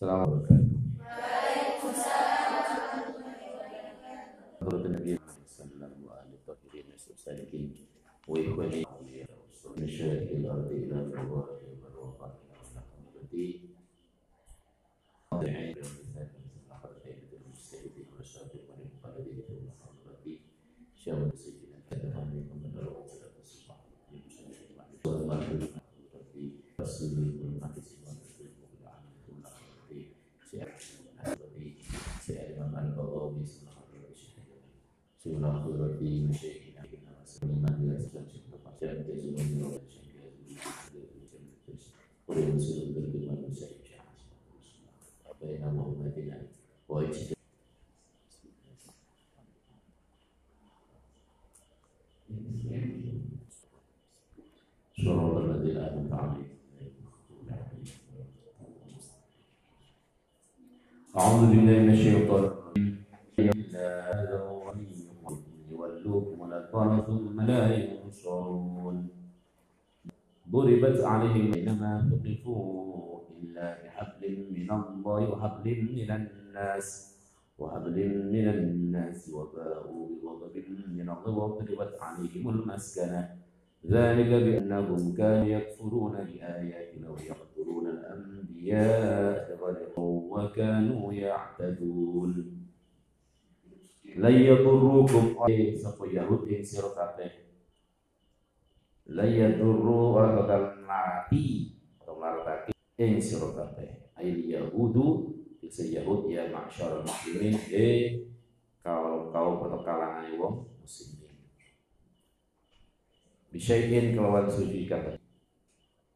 السلام عليكم وعليكم السلام ورحمة الله وبركاته. حضرة النبي عليه السلام وآل الطاهرين والسالكين وإخواني مشاهد الأرض إلى الرواح والرواح إلى الرواح المستهدف والشاطر والمقلد Alaihi Tahirin Salikin Wa ikhwani Masyarakat al-ardi ila al-rawati Wa-rawati Wa-rawati صراط الذين أنعمت عليهم أعوذ بالله من الشيطان ينصرون ضربت عليهم أينما تقفوا إلا بحبل من الله وحبل من الناس. وحبل من الناس وباءوا بغضب من الله وضربت عليهم المسكنة. ذلك بأنهم كانوا يكفرون بآياتنا ويقتلون الأنبياء وكانوا يعتدون. لن يضروكم. ing sira kabeh la yadurru ora bakal narati atau naratake ing sira kabeh. Ayil yahudu bisa Yahud ya ma'syar muslimin. Eh kaum kaum atau kalangan wong muslimin. Bisyai'in kelawan suci kata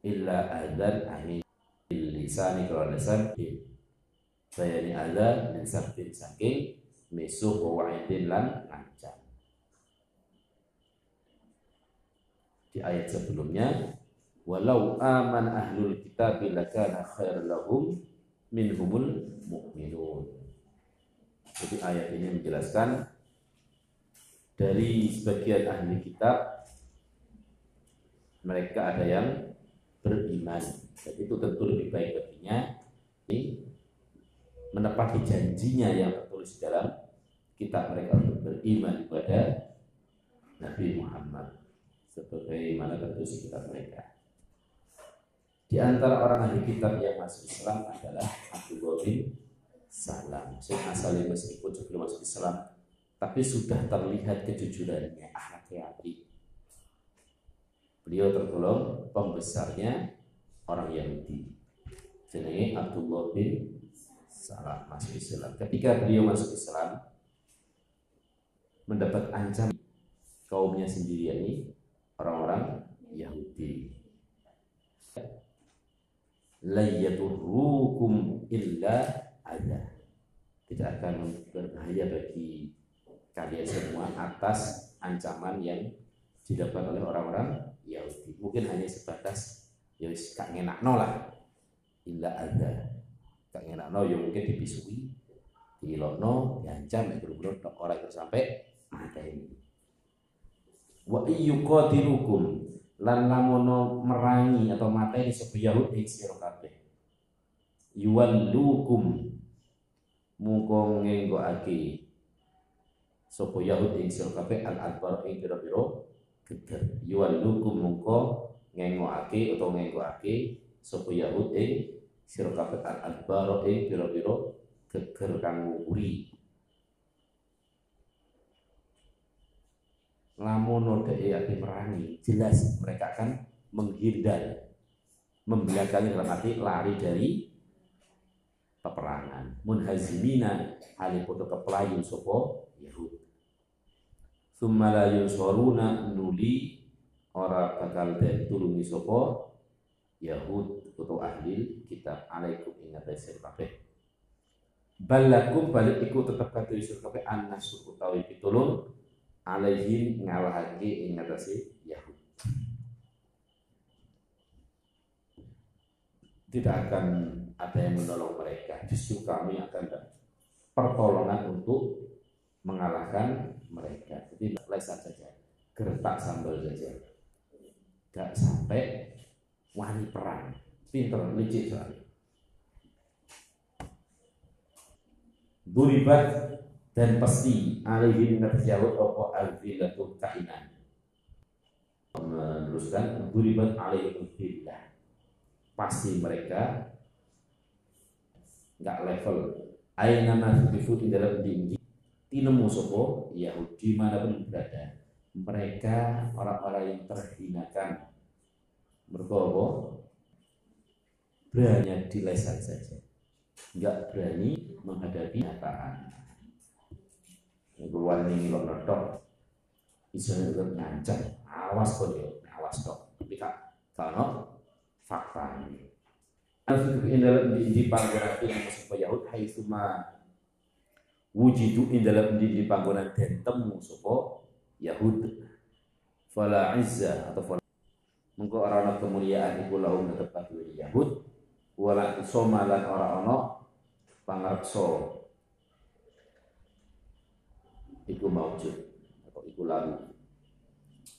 illa adan ahli lisani kelawan lisan bayani ada min sabtin saking misuh wa wa'idin lan ngancam di ayat sebelumnya walau aman ahlul kitab lakana khair lahum minhumul mu'minun. Jadi ayat ini menjelaskan dari sebagian ahli kitab mereka ada yang beriman. Jadi itu tentu lebih baik baginya ini menepati janjinya yang tertulis dalam kitab mereka untuk beriman kepada Nabi Muhammad sebagaimana tertulis kitab mereka. Di antara orang ahli kitab yang masuk Islam adalah Abdullah bin Salam. Saya asalnya meskipun sebelum masuk Islam, tapi sudah terlihat kejujurannya, akhlaknya api. Beliau tergolong pembesarnya orang Yahudi. Jenenge Abdullah bin Salam masuk Islam. Ketika beliau masuk Islam, mendapat ancaman kaumnya sendiri ini orang-orang Yahudi. Layyaturukum illa ada. Tidak akan berbahaya bagi kalian semua atas ancaman yang didapat oleh orang-orang Yahudi. Mungkin hanya sebatas ya kak ngenak lah. Illa ada. Kak ngenak ya mungkin dibisui, dilokno, diancam, ya bener orang itu sampai mata ini. Wa iyyuqatilukum lan lamono merangi atau mata ini sapa Yahud ing sira kabeh. Yuwallukum mungko ngenggokake sapa Yahud ing sira kabeh al adbar ing pira-pira geger. Yuwallukum mungko ngenggokake utawa ngenggokake sapa Yahud ing sira kabeh al adbar ing pira-pira geger kang nguri. Lamun dhek ati merangi jelas mereka akan menghindar membelakangi dalam arti lari dari peperangan. Munhazimina halipoto kepelayu sopo Yahud summa la yunsuruna nuli ora bakal den tulungi sopo Yahud atau ahli kitab. Alaikum ingat sir kabeh balakum balik iku tetep katu isur kabeh an-nasr utawi pitulung alaihim ngalahake ing ngatasi Yahud. Tidak akan ada yang menolong mereka. Justru kami akan pertolongan untuk mengalahkan mereka. Jadi lesan saja, gertak sambal saja. Gak sampai wani perang. Pinter, licik soalnya. duribat dan pasti alaihi terjawab apa alfilatu kainan meneruskan duribat alaihi billah pasti mereka nggak level. Aina masbifu di dalam dindi tinemu sopo? Yahudi mana pun berada. Mereka orang-orang yang terhinakan. Berkobo berani dilesan saja. Nggak berani menghadapi kenyataan keluar ini lo nodok bisa ngancam awas kok yo awas dok tapi kak kalau fakta ini. Dalam di panggonan masuk Yahud hai suma. Wujidu in dalam di panggonan dan temu sopo Yahud. Fala izza atau fala. Mengko orang kemuliaan iku lahum tetep Yahud. Wala soma lan ora ana pangarso iku maujud. Atau iku lalu.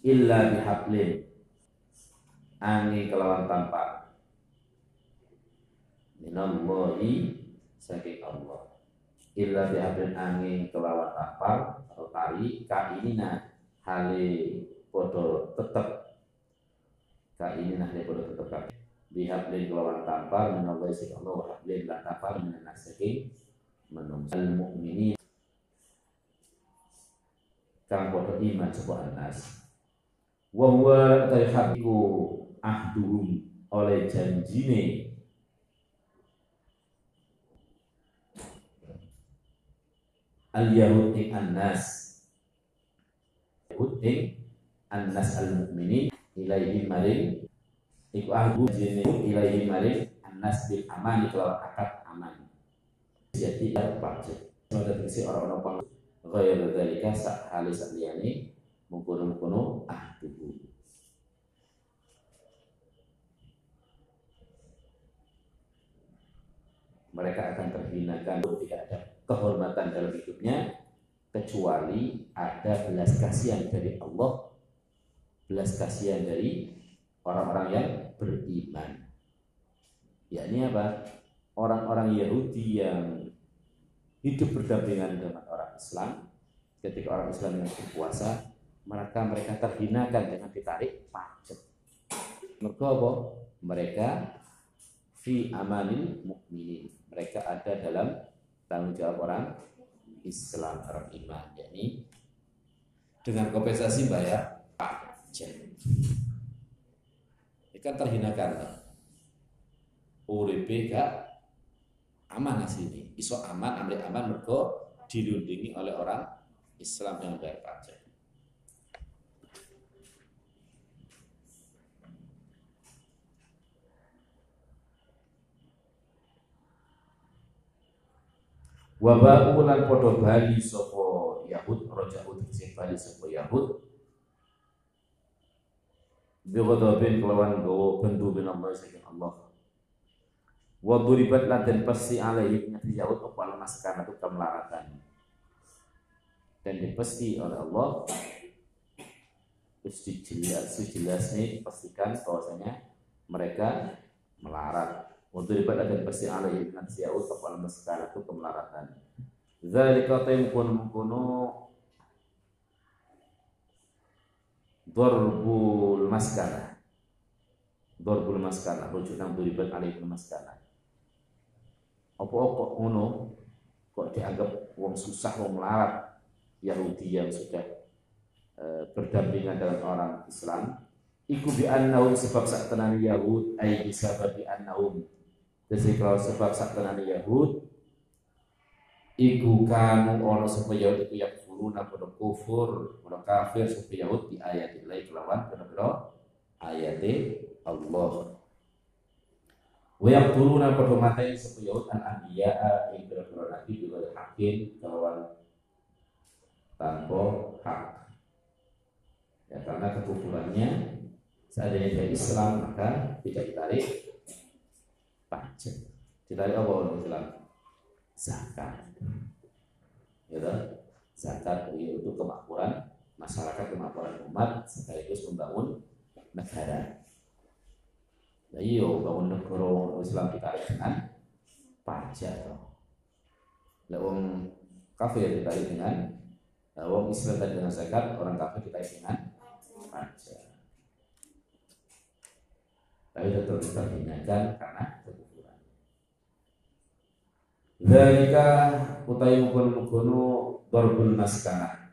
Illa bihablin. Angi kelawan tanpa. Minallahi saking Allah. Illa bihablin angi kelawan tanpa. Atau tari kainina hale podo tetep. Kainina hale podo tetep bihablin kelawan tanpa minallahi saking Allah. Wa hablin lan tanpa minan saking menungsa. Al-mu'minin kang padha iman sapa anas. Wa huwa taihaku ahduhum oleh janjine. Al yahud ing annas annas al mukminin ilaihi maring. Iku ahdu jene ilaihi maring annas bil aman kelawan akad aman. Jadi ya pajak Sudah orang-orang ghairu dzalika sak hale saliyane mungkono-mungkono ahduhu mereka akan terhinakan tidak ada kehormatan dalam hidupnya kecuali ada belas kasihan dari Allah belas kasihan dari orang-orang yang beriman. Yakni apa? Orang-orang Yahudi yang hidup berdampingan dengan orang Islam. Ketika orang Islam yang berpuasa maka mereka terhinakan dengan ditarik pajak. Mereka apa? mereka fi amanil mukminin mereka ada dalam tanggung jawab orang Islam orang iman. Yakni dengan kompensasi bayar pajak. Ikan terhinakan. Uripe gak aman sini. Iso aman ambil aman mergo dilindungi oleh orang Islam yang bayar pajak Wabah ulan podo bali sopo Yahud roja sing bali sopo Yahud. Bin kelawan gowo bendu bin Allah Allah wa duribat lan pasti alaihi nyati Yahud opal maskana itu kemelaratan dan dipesti oleh Allah terus dijelas jelas nih pastikan bahwasanya mereka melarat. Wa duribat dan pasti alaihi nyati Yahud opal maskana itu kemelaratan Zalika taimkun kuno Dorbul maskana. Dorbul maskana Rujukan duribat alaihi maskana apa-apa ngono kok dianggap wong susah wong melarat Yahudi yang sudah e, berdampingan dengan orang Islam. Iku bi annahum sebab sak tenani Yahud ai sebab bi annahum. Jadi kalau sebab sak tenani Yahud iku kanu ono sapa Yahud iku yakfuruna padha kufur padha kafir sapa Yahud di ayat lain kelawan pira ayat Allah Yaqtuluna padha mateni sapa Yahud an anbiya ing pira-pira juga hakim kelawan tanpa hak. Ya karena kekufurannya seandainya dia Islam maka tidak ditarik pajak. Ditarik apa orang Islam? Zakat. Ya Zakat itu kemakmuran masyarakat, kemakmuran umat sekaligus membangun negara. Nah, iya bangun negara Islam kita dengan pajak toh. Lah wong kafir ditarik dengan uh, wong Islam tadi dengan zakat, orang kafir ditarik dengan pajak. Tapi tetap diperhinakan karena kekufuran. Zalika utai mukun-mukunu dorbul maskana.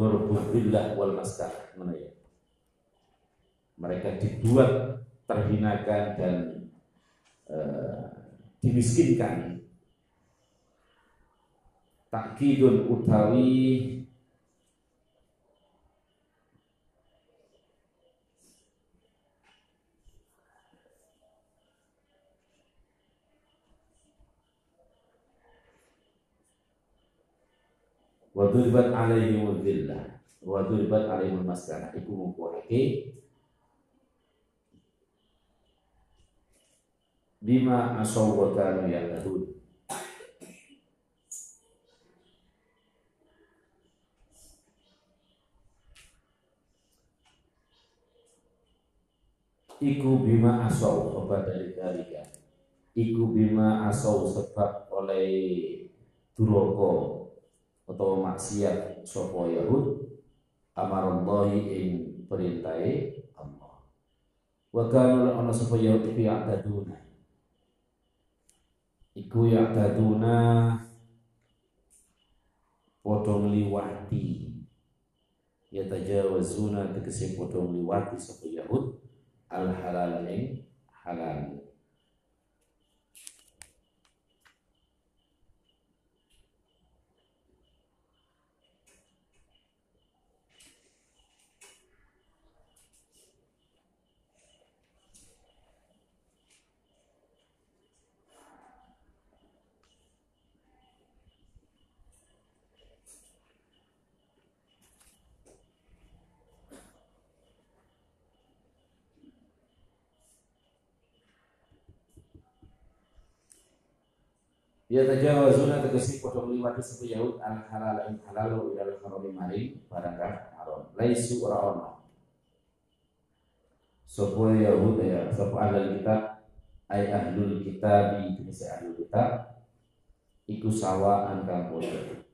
Dorbul billah wal. Mana ya? mereka dibuat terhinakan dan uh, dimiskinkan takkidun utawi Wadurbat alaihimul dhillah Wadurbat alaihimul maskana Iku mengkuhake bima asaw wa kanu yahtadun Iku bima asaw apa dari dalika Iku bima asaw sebab oleh duroko atau maksiat sapa Yahud amarallahi ing perintahe Allah. Wa kanu ana sapa Yahud iku ya'taduna iku ya taduna potong liwati ya tajawazuna tegese potong liwati sapa Yahud al halal ing halal Ya tajawazuna tegesi padha ngliwati sapa Yahud al halal ing halal ila al haram maring barang haram. Laisu ora ono. Sapa Yahud ya sapa ahlul kitab ay ahlul kitab jenis ahlul kitab iku sawaan kang padha.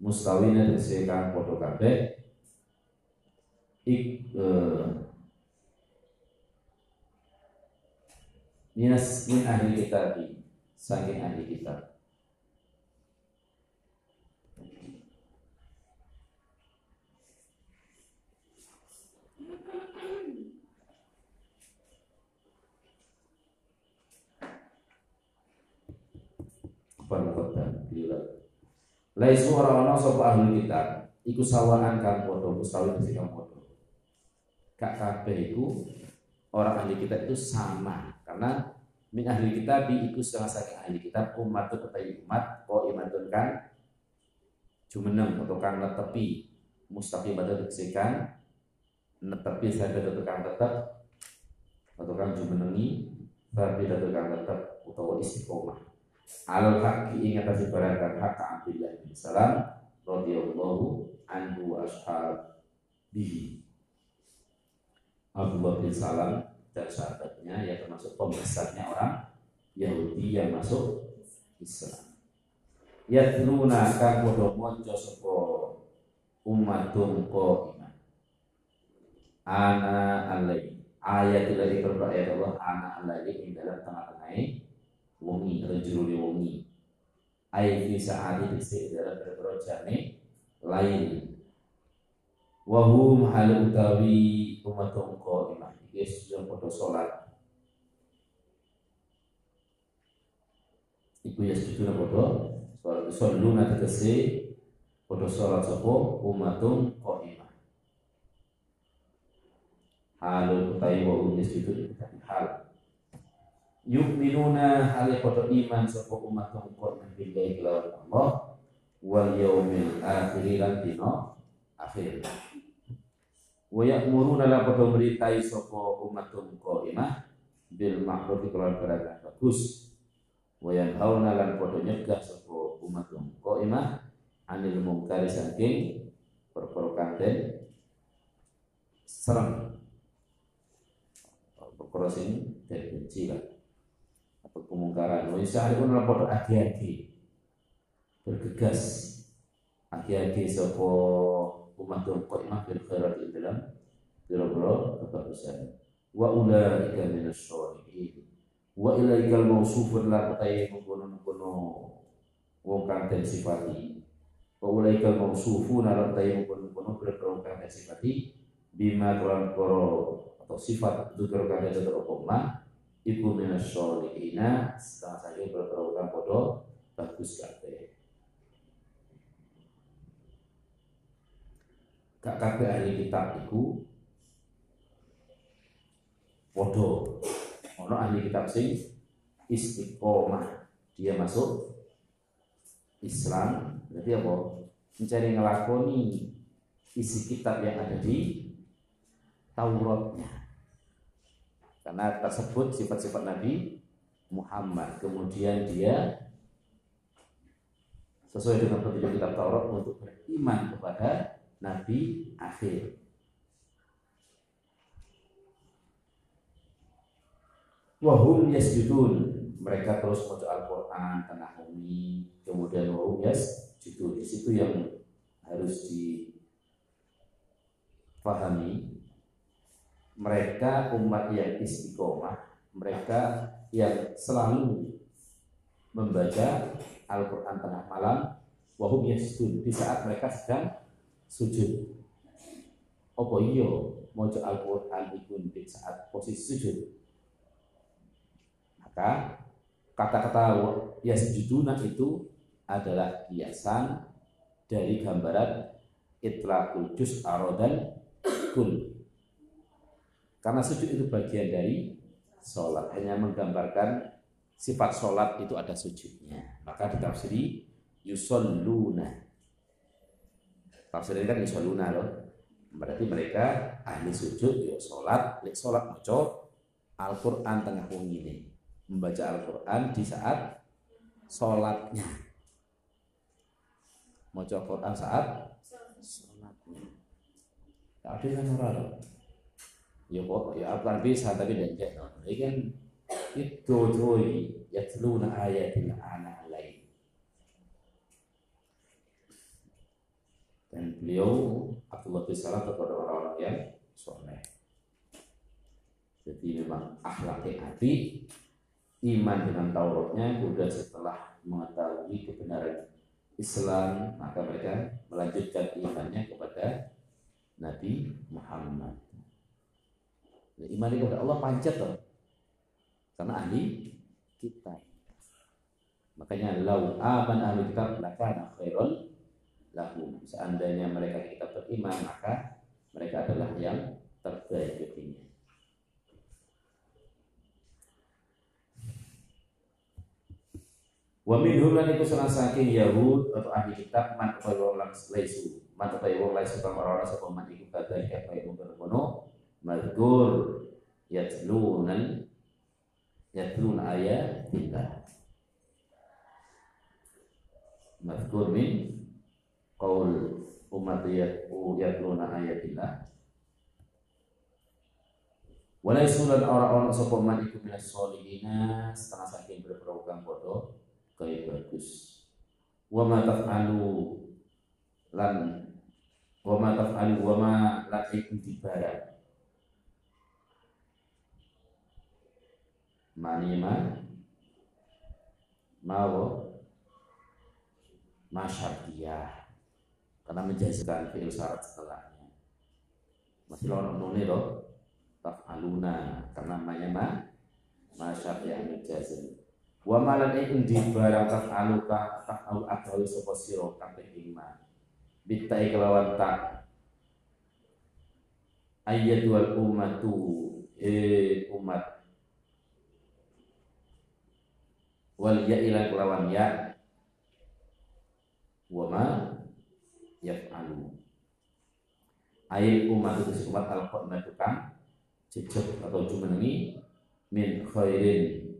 Mustawina tegese kang padha kabeh ik uh, minas min ahli kitab saking ahli Permukotan Laisu orang-orang sopa ahli kitab? Iku sawaan kang podo Mustawi mesti kang podo Kak kabeh iku Orang ahli kitab itu sama. Karena min ahli kitab iku setengah saking ahli kitab umat itu ketai umat ko imatun kan jumeneng atau kang netepi mustaqim pada diksekan netepi saya ada kang tetap atau kang jumenengi tapi ada kang tetap utawa istiqomah. Alal haqi ingat atas barang hak Abdullah Salam radhiyallahu anhu wa ashabihi Abdullah bin Salam dan sahabatnya ya termasuk pembesarnya orang Yahudi yang masuk Islam. Ya Yatluna kang padha maca sapa umatum iman. Ana alai ayat dari ayat Allah ana alai ing dalam tengah-tengah atau jurune wongi. Ayat fi sa'ati di dalam berperojane lain. Wahum hal utawi umatum iman Yesus yang pada sholat. Iku ya setuju na pada sholat. Sholat nanti tegesi pada sholat sopo umatum qa'imah Halul utai wa um yasjudu hal. Yukminuna hal pada iman sopo umatum qa'imah Billahi kelawan Allah. Wal yaumil akhiri lan dino akhir wa ya'muruna la padha meritai sapa umatum qaimah bil ma'ruf kelawan perkara bagus. Wa yanhauna lan padha nyegah sapa umatum qaimah anil mungkari saking perkara kanten serem. Sing dari benci lah. Atau kemungkaran? Wa yusahirun lan padha agi-agi bergegas. Agi-agi sapa umat kok imah bil khairat ing dalam biro-biro kebagusan. Wa ulaika minas sholihin wa ilaikal mausufun la tatai mengkono-mengkono wong kang den sifati. Wa ulaikal mausufun la tatai mengkono-mengkono biro-biro kang den sifati. Bima kelan koro atau sifat dzikir kang den opo ma iku minas sholihina setengah saja biro-biro kang padha bagus kabeh gak kabeh ahli kitab iku podo ono ahli kitab sing istiqomah. Dia masuk Islam. Berarti apa? Mencari ngelakoni isi kitab yang ada di Tauratnya. Karena tersebut sifat-sifat Nabi Muhammad. Kemudian dia sesuai dengan petunjuk kitab Taurat untuk beriman kepada Nabi akhir. Wahum yasjudun. Mereka terus baca Al-Quran tengah bumi. Kemudian wahum yasjudun. Di situ yang harus dipahami mereka umat yang istiqomah mereka yang selalu membaca Al-Quran tengah malam wahum yasjudun. Di saat mereka sedang sujud apa iya mau Al-Quran di saat posisi sujud maka kata-kata yasjuduna itu adalah hiasan dari gambaran itlaqul juz arodan kul. Karena sujud itu bagian dari sholat, hanya menggambarkan sifat sholat itu ada sujudnya. Maka ditafsiri yusolluna. Tafsirnya kan yusolluna loh. Berarti mereka ahli sujud, yuk sholat, lek sholat maco Al-Quran tengah wong ini membaca Al-Quran di saat sholatnya. Mau coba Quran saat sholatnya. Ya ada yang orang Ya kok, ya apa bisa tapi tidak Ini kan itu joy ya teluna ayatin anak lain. Dan beliau Abdullah bin Salam kepada orang-orang yang soleh. Jadi memang akhlaknya hati iman dengan Tauratnya kemudian setelah mengetahui kebenaran Islam maka mereka melanjutkan imannya kepada Nabi Muhammad. Nah, iman kepada Allah panjat loh. Karena ahli kita. Makanya lau aman ahli kitab lakana khairul lahum. Seandainya mereka kita beriman maka mereka adalah yang terbaik baginya. Wa minhum lan iku salah saking Yahud atau ahli kitab man utawi laisu. Man utawi laisu kang ora sapa man iku kadang kaya ngono mazkur yatlunan yatlun ayatillah. Mazkur min qaul umat yatluna ayatillah. Walai sulan orang-orang sapa man iku minas solihina setengah saking berprogram bodoh kayak bagus. Wa ma taf'alu lan wa ma taf'alu wa ma la intibara mani ma mawo masyartiyah karena menjadikan fi'il syarat setelahnya. Masih orang nuni loh. Taf'aluna. Karena namanya ma masyartiyah menjazim wa malan ing di barang taf'aluka taf'alu agawe sapa sira kabeh iman bitai kelawan tak. Ayat wal umatu eh umat. Wal ya ila kelawan ya. Wa ma ayat umat itu umat al-qur'an tukang jejak atau jumenengi min khairin.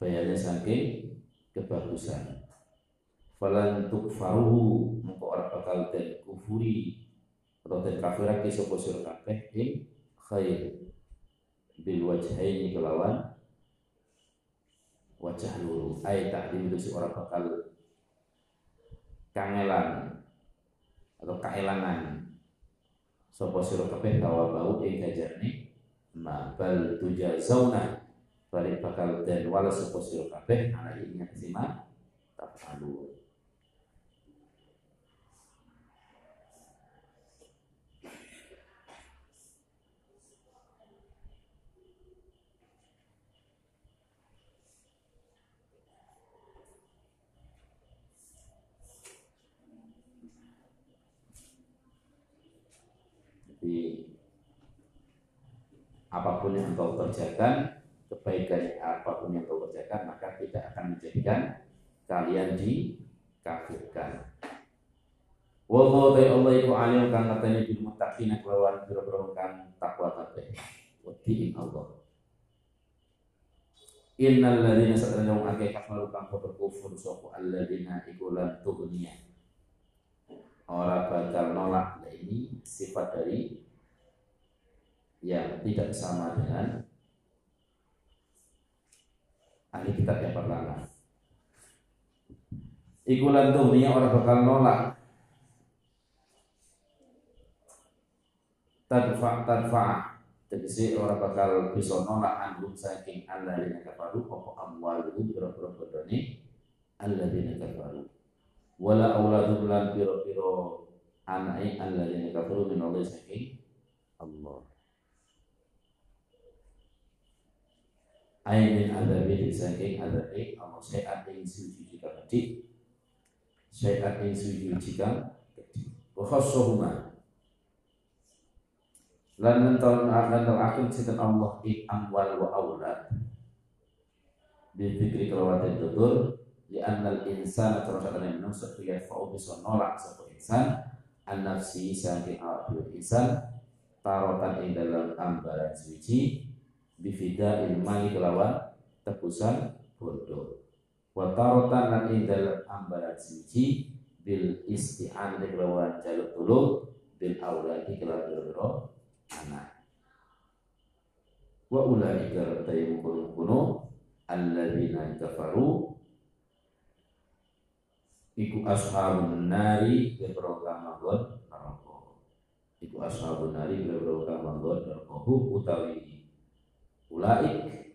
Bayannya saking kebagusan. Falan faruhu mengko ora bakal den kufuri. Atau den kafirake sapa sira kabeh ing khair. Bil wajhaini kelawan wajah luru. Ay takdim itu si orang bakal kangelan atau kaelangan sapa sira kabeh tawa bau ing gajarne ma bal zauna. Balik bakal dan wala sapa sira kabeh ana ingat sima tafalu Jadi apa pun yang engkau kerjakan, kebaikan apa pun yang engkau kerjakan, maka tidak akan menjadikan kalian dikafirkan. Wallahu ta'ala Allah iku alim kang ngerteni bil muttaqina kelawan pira-pira kang takwa kabeh. Wedi Allah. Innal ladzina sadana wong akeh kafaru kang padha kufur sapa alladzina iku lan tughniya orang bakal nolak ini sifat dari yang tidak sama dengan ahli kitab yang pertama. Ikulan dunia orang bakal nolak. Tadfa tadfa. Tegese orang bakal bisa nolak anhum saking alladzina kafaru apa amwaluhum pira-pira bodone alladzina kafaru. Wala auladum lan piro-piro anai alladzina kafaru min Allah saking Allah Ainin adabi saking adabi Allah syai'at ing suci jika kecil syai'at ing suci jika kecil wa khassuhuma lan nental lan akhir sinten Allah ing amwal wa aulad bi dzikri kelawatin tutur li annal insana terus ada yang menusuk ya fa'u bisa nolak satu insan. An nafsi saking dua insan tarotan ing dalam ambaran suci bifida ilmani kelawan tebusan bodoh. Wa tarotan lan ing dalam ambaran suci bil isti'an kelawan jaluk tulung bil auladi kelawan biro anak. Wa ulaika tayyibun kuno alladzina kafaru iku ashabun nari bebro kamagon iku ashabun nari bebro kamagon neraka. Utawi ulaik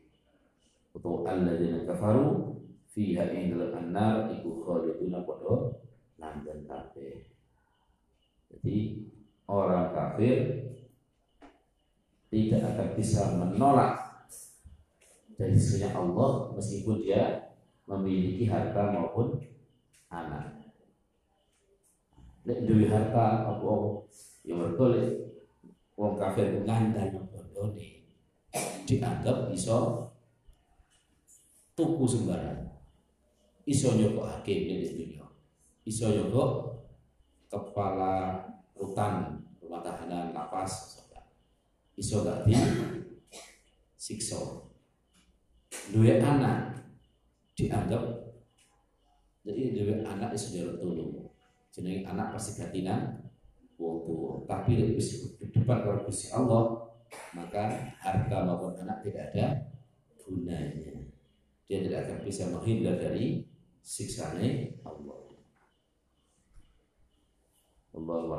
utawa alladzina kafaru fiha ing dalam annar iku khaliduna padha langgeng kabeh jadi orang kafir tidak akan bisa menolak dari sisi Allah meskipun dia memiliki harta maupun anak. Nek duwe harta apa ya mergo wong kafir ngandani bodone dianggap iso tuku sembarang. Iso nyokokake ning dunia. Iso nyokok kepala rutan rumah tahanan lapas iso gak di siksa duwe anak dianggap jadi dewe anak itu jalur tolong jenenge anak pasti gatinan wong tua tapi di depan Gusti Allah maka harta maupun anak tidak ada gunanya. Dia tidak akan bisa menghindar dari siksanya Allah. Allah